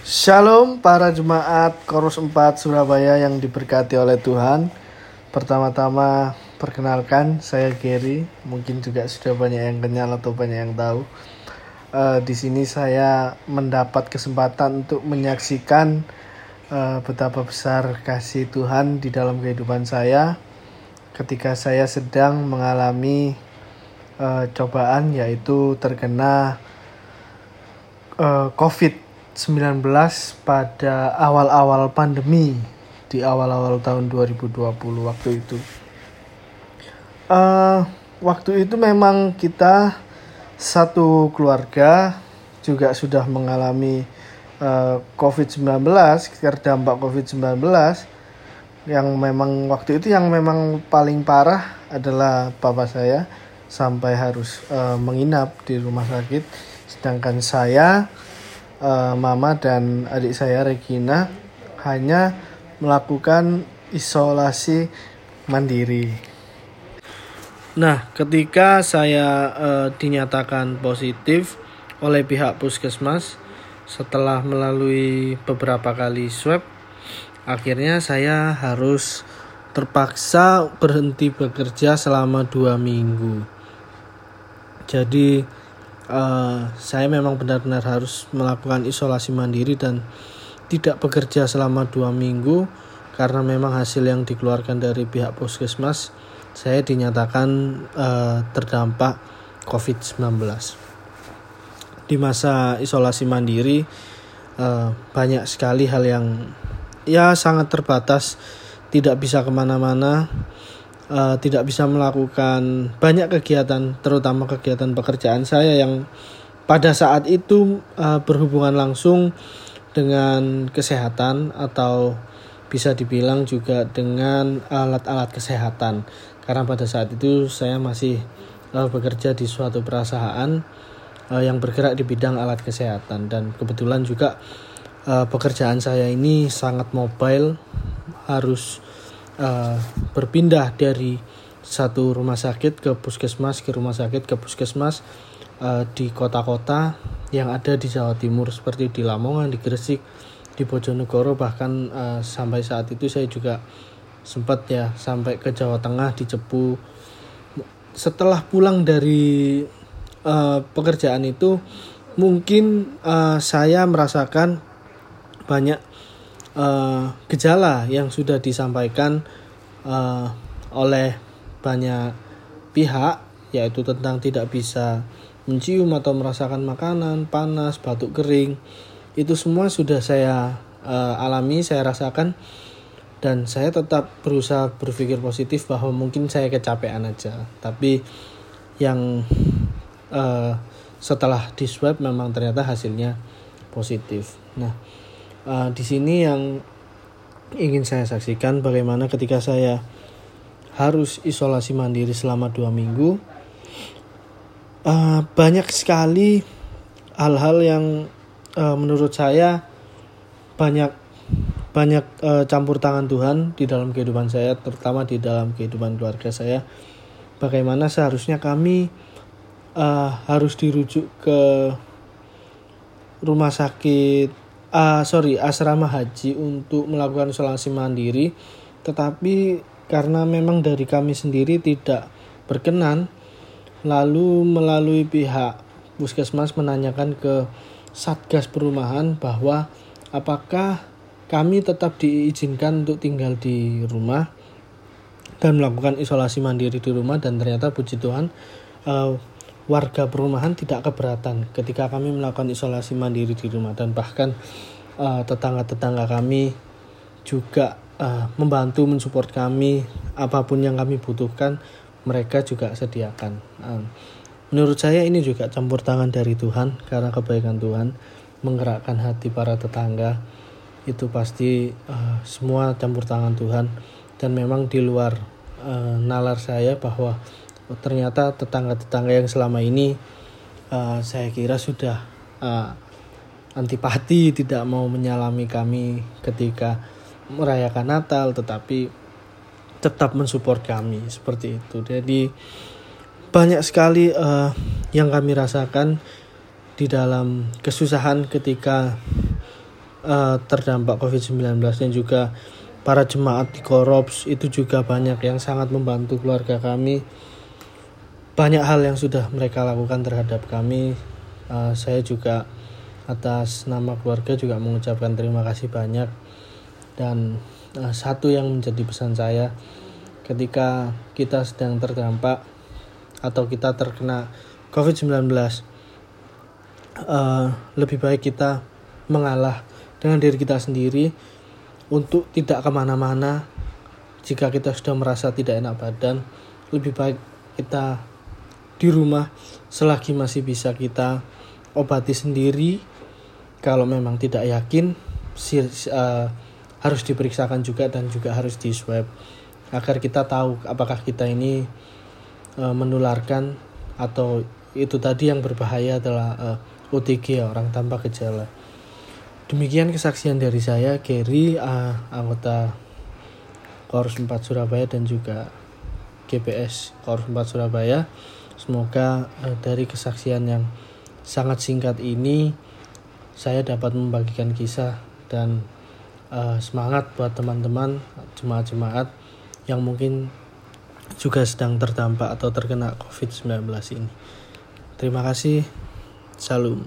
Shalom para jemaat Korus 4 Surabaya yang diberkati oleh Tuhan. Pertama-tama perkenalkan saya Gary, mungkin juga sudah banyak yang kenal atau banyak yang tahu. Uh, di sini saya mendapat kesempatan untuk menyaksikan uh, betapa besar kasih Tuhan di dalam kehidupan saya ketika saya sedang mengalami uh, cobaan yaitu terkena uh, COVID-19 pada awal-awal pandemi di awal-awal tahun 2020 waktu itu. Uh, waktu itu memang kita satu keluarga juga sudah mengalami uh, COVID-19 terdampak COVID-19 yang memang waktu itu yang memang paling parah adalah papa saya sampai harus uh, menginap di rumah sakit sedangkan saya uh, mama dan adik saya Regina hanya melakukan isolasi mandiri Nah, ketika saya uh, dinyatakan positif oleh pihak puskesmas setelah melalui beberapa kali swab, akhirnya saya harus terpaksa berhenti bekerja selama dua minggu. Jadi uh, saya memang benar-benar harus melakukan isolasi mandiri dan tidak bekerja selama dua minggu karena memang hasil yang dikeluarkan dari pihak puskesmas saya dinyatakan uh, terdampak COVID-19. Di masa isolasi mandiri uh, banyak sekali hal yang ya sangat terbatas, tidak bisa ke mana-mana, uh, tidak bisa melakukan banyak kegiatan, terutama kegiatan pekerjaan saya yang pada saat itu uh, berhubungan langsung dengan kesehatan atau bisa dibilang juga dengan alat-alat kesehatan. Karena pada saat itu saya masih uh, bekerja di suatu perusahaan uh, yang bergerak di bidang alat kesehatan. Dan kebetulan juga uh, pekerjaan saya ini sangat mobile harus uh, berpindah dari satu rumah sakit ke puskesmas ke rumah sakit ke puskesmas uh, di kota-kota yang ada di Jawa Timur seperti di Lamongan, di Gresik, di Bojonegoro bahkan uh, sampai saat itu saya juga sempat ya sampai ke Jawa Tengah di Cepu setelah pulang dari uh, pekerjaan itu mungkin uh, saya merasakan banyak uh, gejala yang sudah disampaikan uh, oleh banyak pihak yaitu tentang tidak bisa mencium atau merasakan makanan panas batuk kering itu semua sudah saya uh, alami saya rasakan dan saya tetap berusaha berpikir positif bahwa mungkin saya kecapean aja. Tapi yang uh, setelah di swab memang ternyata hasilnya positif. Nah uh, di sini yang ingin saya saksikan bagaimana ketika saya harus isolasi mandiri selama dua minggu uh, banyak sekali hal-hal yang uh, menurut saya banyak banyak uh, campur tangan Tuhan di dalam kehidupan saya, terutama di dalam kehidupan keluarga saya. Bagaimana seharusnya kami uh, harus dirujuk ke rumah sakit, uh, sorry asrama haji untuk melakukan isolasi mandiri, tetapi karena memang dari kami sendiri tidak berkenan, lalu melalui pihak puskesmas menanyakan ke satgas perumahan bahwa apakah kami tetap diizinkan untuk tinggal di rumah dan melakukan isolasi mandiri di rumah dan ternyata puji Tuhan uh, warga perumahan tidak keberatan ketika kami melakukan isolasi mandiri di rumah. Dan bahkan uh, tetangga-tetangga kami juga uh, membantu mensupport kami apa pun yang kami butuhkan mereka juga sediakan. Uh, menurut saya ini juga campur tangan dari Tuhan karena kebaikan Tuhan menggerakkan hati para tetangga. Itu pasti uh, semua campur tangan Tuhan. Dan memang di luar uh, nalar saya bahwa ternyata tetangga-tetangga yang selama ini uh, saya kira sudah uh, antipati tidak mau menyalami kami ketika merayakan Natal tetapi tetap mensupport kami seperti itu jadi banyak sekali uh, yang kami rasakan di dalam kesusahan ketika uh, terdampak COVID-19 dan juga para jemaat di Korops itu juga banyak yang sangat membantu keluarga kami. Banyak hal yang sudah mereka lakukan terhadap kami. Uh, saya juga atas nama keluarga juga mengucapkan terima kasih banyak. Dan uh, satu yang menjadi pesan saya ketika kita sedang terdampak atau kita terkena COVID-19 uh, lebih baik kita mengalah dengan diri kita sendiri untuk tidak ke mana-mana jika kita sudah merasa tidak enak badan lebih baik kita di rumah selagi masih bisa kita obati sendiri kalau memang tidak yakin uh, harus diperiksakan juga dan juga harus di swab agar kita tahu apakah kita ini uh, menularkan atau itu tadi yang berbahaya adalah uh, OTG orang tanpa gejala. Demikian kesaksian dari saya, Gary, uh, anggota Korps 4 Surabaya dan juga GPS Korps 4 Surabaya. Semoga uh, dari kesaksian yang sangat singkat ini saya dapat membagikan kisah dan uh, semangat buat teman-teman jemaat-jemaat yang mungkin juga sedang terdampak atau terkena COVID-19 ini. Terima kasih. Salam.